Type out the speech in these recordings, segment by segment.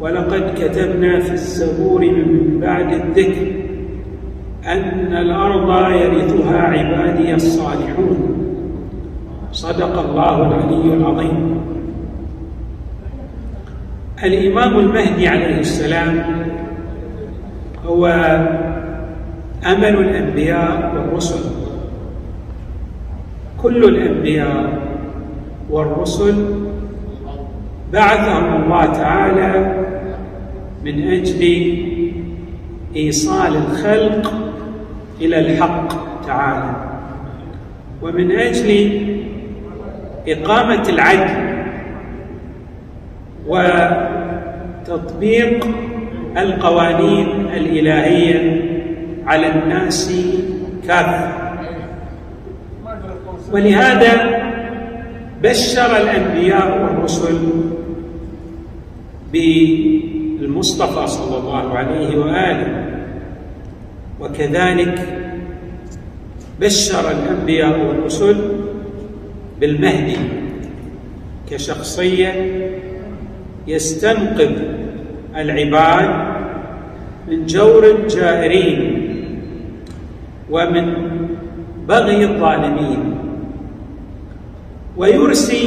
ولقد كتبنا في الزبور من بعد الذكر أن الأرض يرثها عبادي الصالحون. صدق الله العلي العظيم. الإمام المهدي عليه السلام هو أمل الأنبياء والرسل. كل الأنبياء والرسل بعثهم الله تعالى من أجل إيصال الخلق إلى الحق تعالى. ومن أجل إقامة العدل وتطبيق القوانين الإلهية على الناس كافة ولهذا بشر الأنبياء والرسل بالمصطفى صلى الله عليه وآله. وكذلك بشر الأنبياء والرسل بالمهدي كشخصية يستنقذ العباد من جور الجائرين ومن بغي الظالمين. ويرسي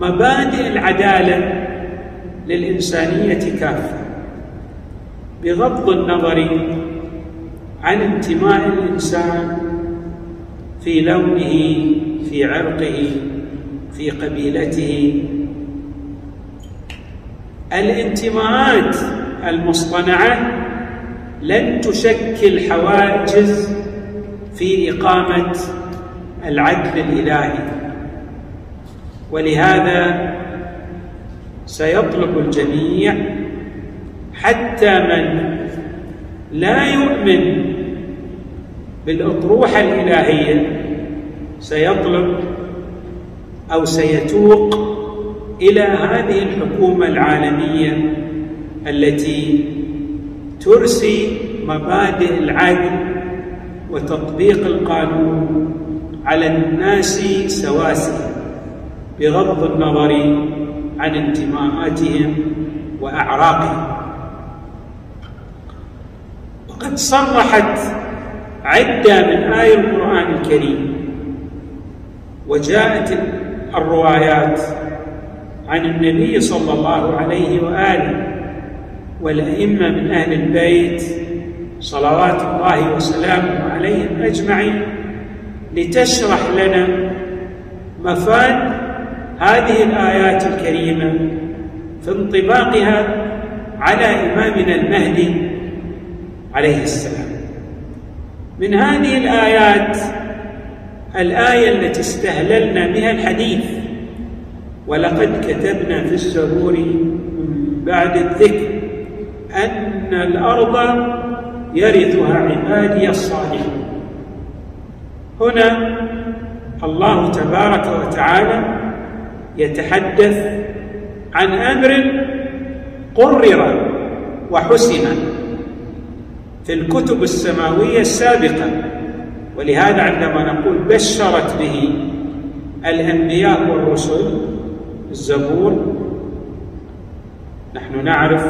مبادئ العدالة للإنسانية كافة. بغض النظر عن انتماء الإنسان في لونه في عرقه في قبيلته. الانتماءات المصطنعة لن تشكل حواجز في إقامة العدل الإلهي. ولهذا سيطلب الجميع حتى من لا يؤمن بالأطروحة الإلهية سيطلب أو سيتوق إلى هذه الحكومة العالمية التي ترسي مبادئ العدل وتطبيق القانون على الناس سواسيه بغض النظر عن انتماءاتهم وأعراقهم. وقد صرحت عدة من آي القرآن الكريم وجاءت الروايات عن النبي صلى الله عليه وآله والأئمة من أهل البيت صلوات الله وسلامه عليهم أجمعين لتشرح لنا مفاد هذه الآيات الكريمة في انطباقها على إمامنا المهدي عليه السلام. من هذه الآيات الآية التي استهللنا بها الحديث ولقد كتبنا في الزبور من بعد الذكر أن الأرض يرثها عبادي الصالحون. هنا الله تبارك وتعالى يتحدث عن أمر قرر وحسن في الكتب السماوية السابقة ولهذا عندما نقول بشرت به الأنبياء والرسل الزبور نحن نعرف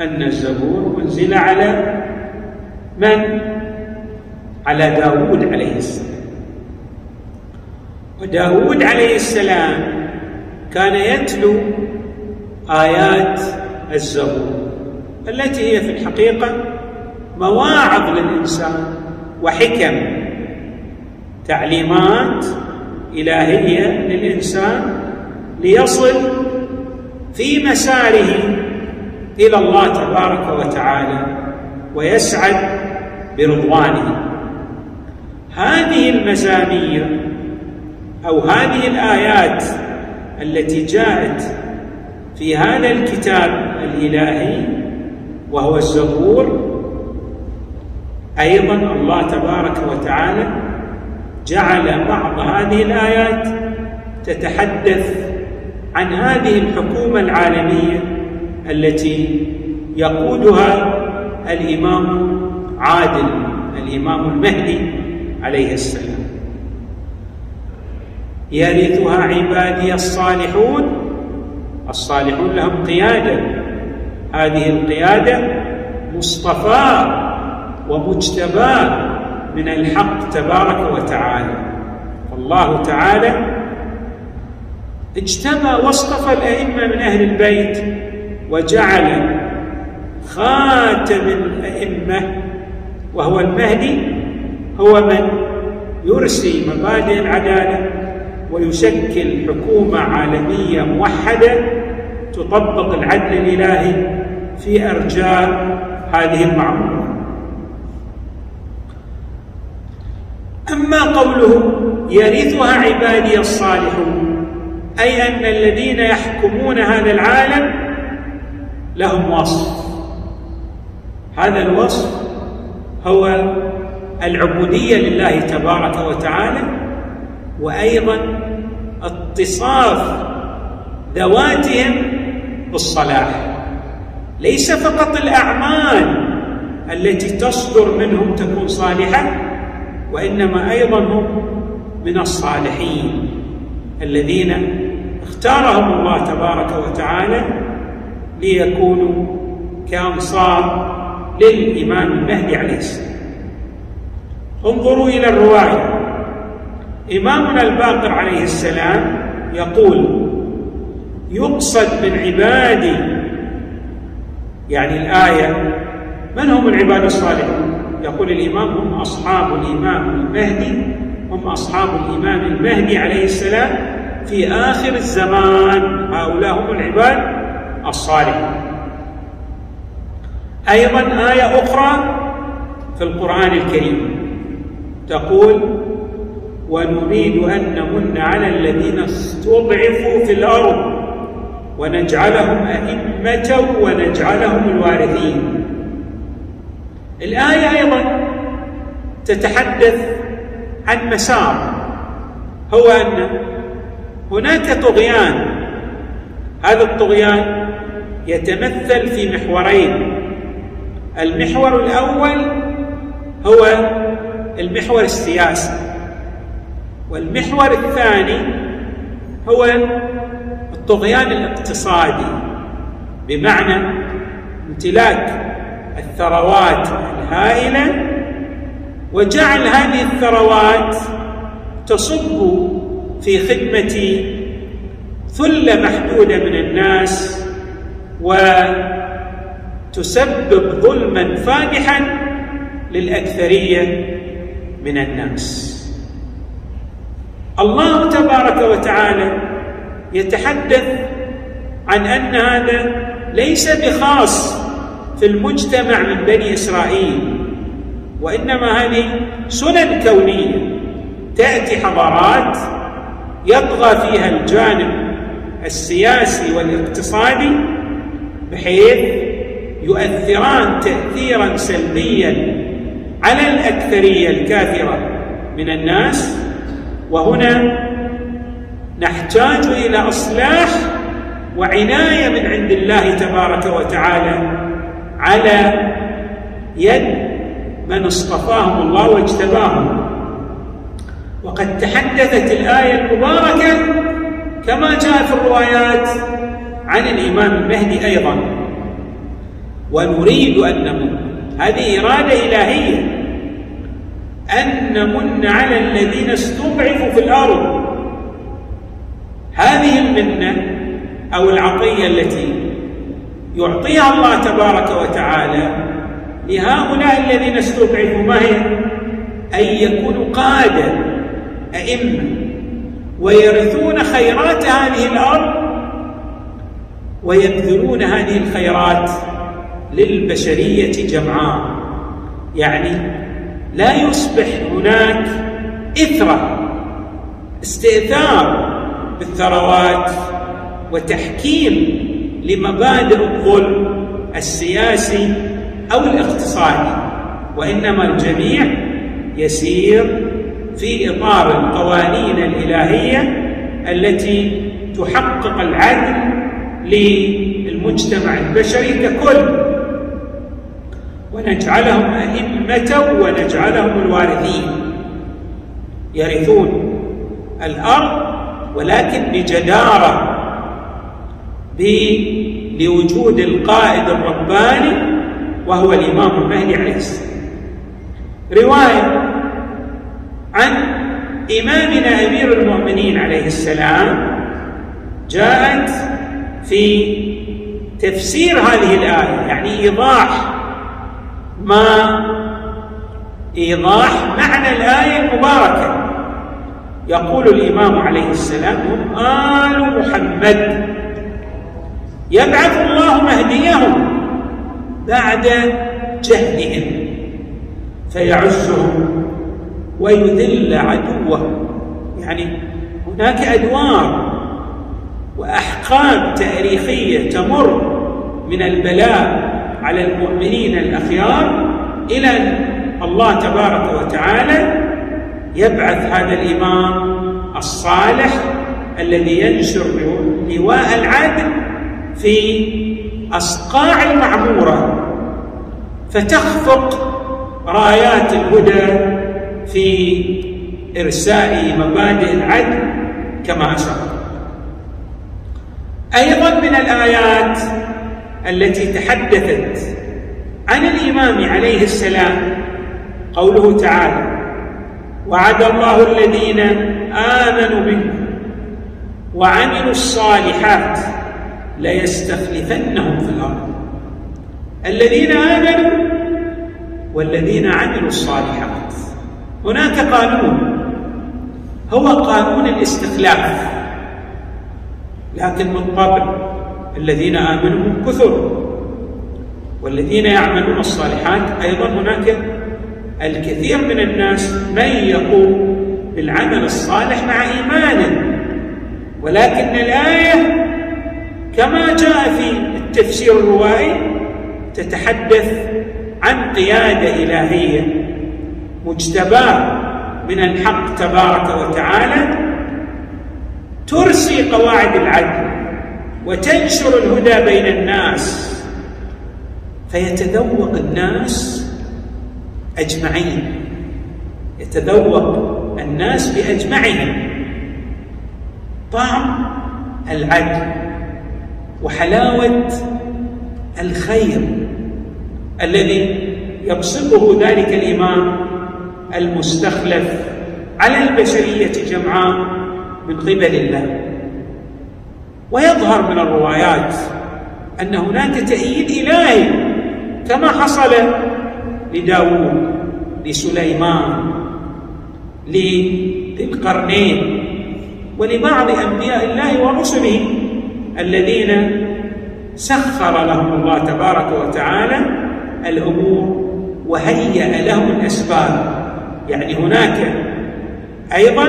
أن الزبور أنزل على من؟ على داود عليه السلام وداود عليه السلام كان يتلو آيات الزبور التي هي في الحقيقة مواعظ للإنسان وحكم تعليمات إلهية للإنسان ليصل في مساره إلى الله تبارك وتعالى ويسعد برضوانه. هذه المزامير أو هذه الآيات التي جاءت في هذا الكتاب الإلهي وهو الزبور أيضا الله تبارك وتعالى جعل بعض هذه الآيات تتحدث عن هذه الحكومة العالمية التي يقودها الإمام عادل الإمام المهدي عليه السلام. يرثها عبادي الصالحون. الصالحون لهم قيادة. هذه القيادة مصطفى ومجتبى من الحق تبارك وتعالى. فالله تعالى اجتبى واصطفى الأئمة من أهل البيت وجعل خاتم الأئمة وهو المهدي هو من يرسي مبادئ العدالة. ويشكل حكومة عالمية موحدة تطبق العدل الإلهي في أرجاء هذه المعمورة. أما قوله يرثها عبادي الصالحون أي أن الذين يحكمون هذا العالم لهم وصف. هذا الوصف هو العبودية لله تبارك وتعالى وأيضا اتصاف ذواتهم بالصلاح. ليس فقط الأعمال التي تصدر منهم تكون صالحة وإنما أيضا هم من الصالحين الذين اختارهم الله تبارك وتعالى ليكونوا كأنصار للامام المهدي عليه السلام. انظروا إلى الرواية. إمامنا الباقر عليه السلام يقول يقصد من عبادي يعني الآية من هم العباد الصالحون؟ يقول الإمام هم أصحاب الإمام المهدي هم أصحاب الإمام المهدي عليه السلام في آخر الزمان. هؤلاء هم العباد الصالحون. أيضا آية أخرى في القرآن الكريم تقول ونريد أن نمن على الذين استضعفوا في الأرض ونجعلهم أئمة ونجعلهم الوارثين. الآية أيضا تتحدث عن مسار هو أن هناك طغيان هذا الطغيان يتمثل في محورين. المحور الأول هو المحور السياسي. والمحور الثاني هو الطغيان الاقتصادي بمعنى امتلاك الثروات الهائلة وجعل هذه الثروات تصب في خدمة ثلة محدودة من الناس وتسبب ظلما فادحا للأكثرية من الناس. الله تبارك وتعالى يتحدث عن أن هذا ليس بخاص في المجتمع من بني إسرائيل وإنما هذه سنن كونية تأتي حضارات يطغى فيها الجانب السياسي والاقتصادي بحيث يؤثران تاثيرا سلبيا على الأكثرية الكافره من الناس وهنا نحتاج إلى إصلاح وعناية من عند الله تبارك وتعالى على يد من اصطفاهم الله واجتباهم. وقد تحدثت الآية المباركة كما جاء في الروايات عن الإمام المهدي أيضا. ونريد أن نمن هذه إرادة إلهية. أن نمن على الذين استضعفوا في الأرض. هذه المنة أو العطية التي يعطيها الله تبارك وتعالى لهؤلاء الذين استضعفوا ما هي؟ أن يكونوا قاده أئمة ويرثون خيرات هذه الأرض ويبذلون هذه الخيرات للبشرية جمعاء يعني لا يصبح هناك إثرة استئثار بالثروات وتحكيم لمبادئ الظلم السياسي أو الاقتصادي وإنما الجميع يسير في إطار القوانين الإلهية التي تحقق العدل للمجتمع البشري ككل. ونجعلهم أئمة ونجعلهم الوارثين. يرثون الأرض ولكن بجدارة لوجود القائد الرباني وهو الإمام المهدي عليه السلام. رواية عن إمامنا أمير المؤمنين عليه السلام جاءت في تفسير هذه الآية يعني إيضاح ما إيضاح معنى الآية المباركة. يقول الإمام عليه السلام هم آل محمد. يبعث الله مهديهم بعد جهلهم فيعزهم ويذل عدوه يعني هناك أدوار وأحقاب تاريخية تمر من البلاء على المؤمنين الأخيار إلى الله تبارك وتعالى يبعث هذا الإمام الصالح الذي ينشر لواء العدل في أصقاع المعمورة فتخفق رايات الهدى في إرساء مبادئ العدل كما أشار أيضا من الآيات التي تحدثت عن الإمام عليه السلام قوله تعالى وعد الله الذين آمنوا منكم وعملوا الصالحات ليستخلفنهم في الأرض. الذين آمنوا والذين عملوا الصالحات. هناك قانون هو قانون الاستخلاف لكن من قبل الذين آمنوا كثر. والذين يعملون الصالحات أيضا هناك الكثير من الناس من يقوم بالعمل الصالح مع إيمانه. ولكن الآية كما جاء في التفسير الروائي تتحدث عن قيادة إلهية مجتباة من الحق تبارك وتعالى ترسي قواعد العدل. وتنشر الهدى بين الناس. فيتذوق الناس أجمعين. يتذوق الناس بأجمعهم طعم العدل وحلاوة الخير الذي يبسطه ذلك الإمام المستخلف على البشرية جمعاء من قبل الله. ويظهر من الروايات أن هناك تأييد إلهي كما حصل لداود لسليمان لذي القرنين ولبعض أنبياء الله ورسله الذين سخر لهم الله تبارك وتعالى الأمور وهيأ لهم الأسباب. يعني هناك أيضا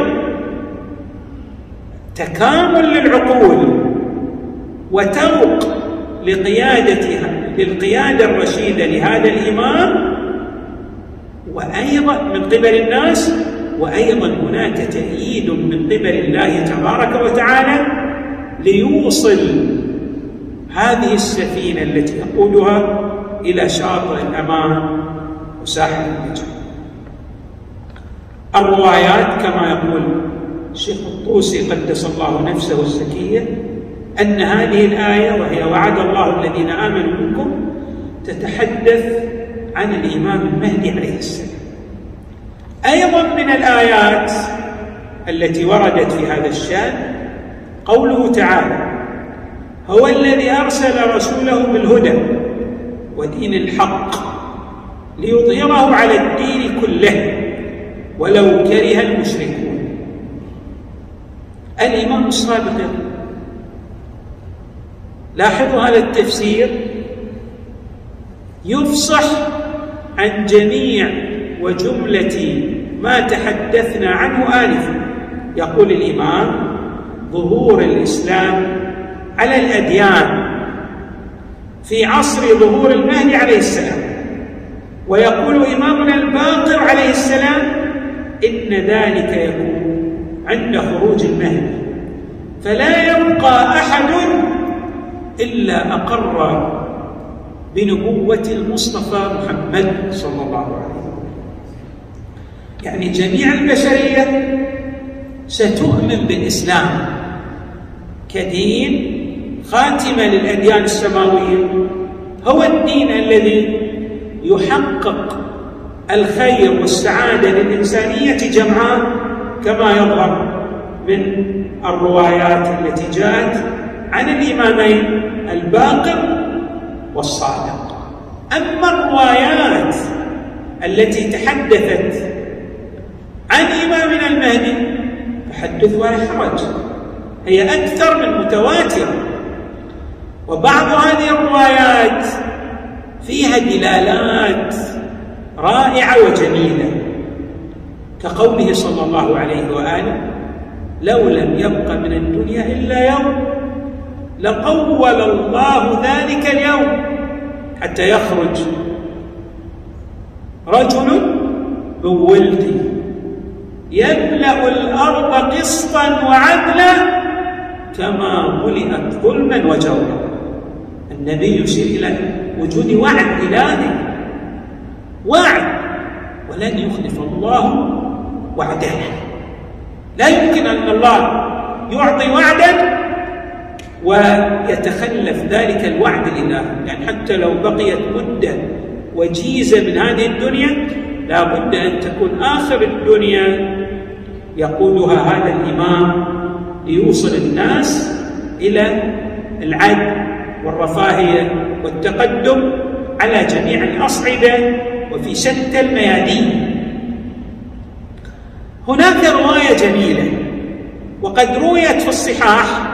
تكامل للعقول وتوق لقيادتها للقيادة الرشيدة لهذا الإمام وأيضا من قبل الناس وأيضا هناك تأييد من قبل الله تبارك وتعالى ليوصل هذه السفينة التي يقودها إلى شاطئ الأمان وساحل النجاة. الروايات كما يقول الشيخ الطوسي قدس الله نفسه الزكية أن هذه الآية وهي وعد الله الذين آمنوا منكم تتحدث عن الإمام المهدي عليه السلام. أيضا من الآيات التي وردت في هذا الشأن قوله تعالى هو الذي أرسل رسوله بالهدى ودين الحق ليظهره على الدين كله ولو كره المشركون. الإمام الصادق لاحظوا هذا التفسير؟ يفصح عن جميع وجملة ما تحدثنا عنه آنفا يقول الإمام ظهور الإسلام على الأديان في عصر ظهور المهدي عليه السلام. ويقول إمامنا الباقر عليه السلام إن ذلك يكون عند خروج المهدي. فلا يبقى أحد إلا أقر بنبوة المصطفى محمد صلى الله عليه وسلم. يعني جميع البشرية ستؤمن بالإسلام كدين خاتمة للأديان السماوية. هو الدين الذي يحقق الخير والسعادة للإنسانية جمعاء كما يظهر من الروايات التي جاءت عن الإمامين الباقر والصادق. أما الروايات التي تحدثت عن إمامنا المهدي فحدث ولا حرج. هي أكثر من متواترة. وبعض هذه الروايات فيها دلالات رائعة وجميلة. كقوله صلى الله عليه وآله لو لم يبق من الدنيا إلا يوم لقول الله ذلك اليوم حتى يخرج رجل من يملأ الأرض قسطا وعدلا كما ملئت ظلما وجورا. النبي يشير إلى وجود وعد إلهي وعد ولن يخلف الله وعده. لا يمكن أن الله يعطي وعدا ويتخلف ذلك الوعد الإلهي يعني حتى لو بقيت مدة وجيزة من هذه الدنيا لا بد أن تكون آخر الدنيا يقودها هذا الإمام ليوصل الناس إلى العدل والرفاهية والتقدم على جميع الأصعدة وفي شتى الميادين. هناك رواية جميلة وقد رويت في الصحاح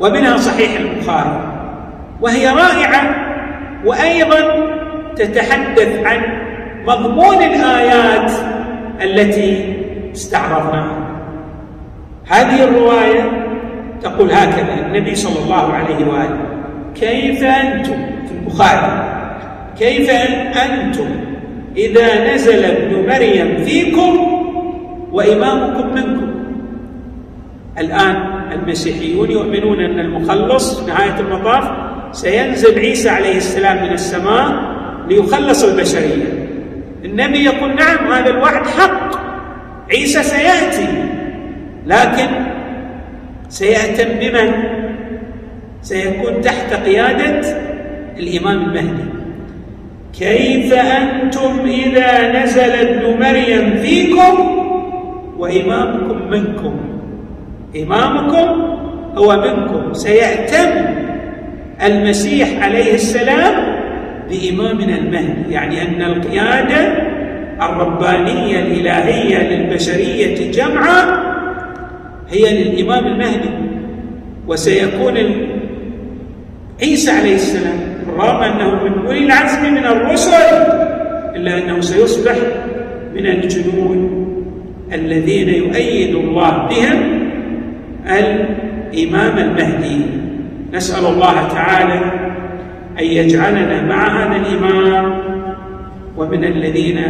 ومنها صحيح البخاري. وهي رائعة وأيضا تتحدث عن مضمون الآيات التي استعرضناها. هذه الرواية تقول هكذا النبي صلى الله عليه وآله كيف أنتم؟ في البخاري كيف أنتم إذا نزل ابن مريم فيكم وإمامكم منكم؟ الآن المسيحيون يؤمنون أن المخلص في نهاية المطاف سينزل عيسى عليه السلام من السماء ليخلص البشرية. النبي يقول نعم هذا الوعد حق. عيسى سيأتي لكن سيأتم بمن؟ سيكون تحت قيادة الإمام المهدي. كيف أنتم إذا نزل ابن مريم فيكم وإمامكم منكم؟ إمامكم هو منكم. سيأتم المسيح عليه السلام بإمامنا المهدي. يعني أن القيادة الربانية الإلهية للبشرية جمعا هي للإمام المهدي. وسيكون عيسى عليه السلام رغم أنه من أولي العزم من الرسل إلا أنه سيصبح من الجنود الذين يؤيد الله بهم الإمام المهدي. نسأل الله تعالى أن يجعلنا مع هذا الإمام ومن الذين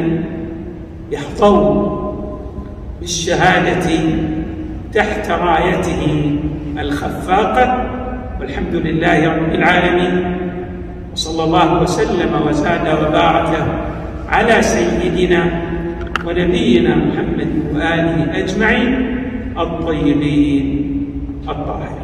يحظون بالشهادة تحت رايته الخفاقة. والحمد لله رب العالمين. وصلى الله وسلم وزاد وبارك على سيدنا ونبينا محمد وآله أجمعين الطيبين. الطاهرين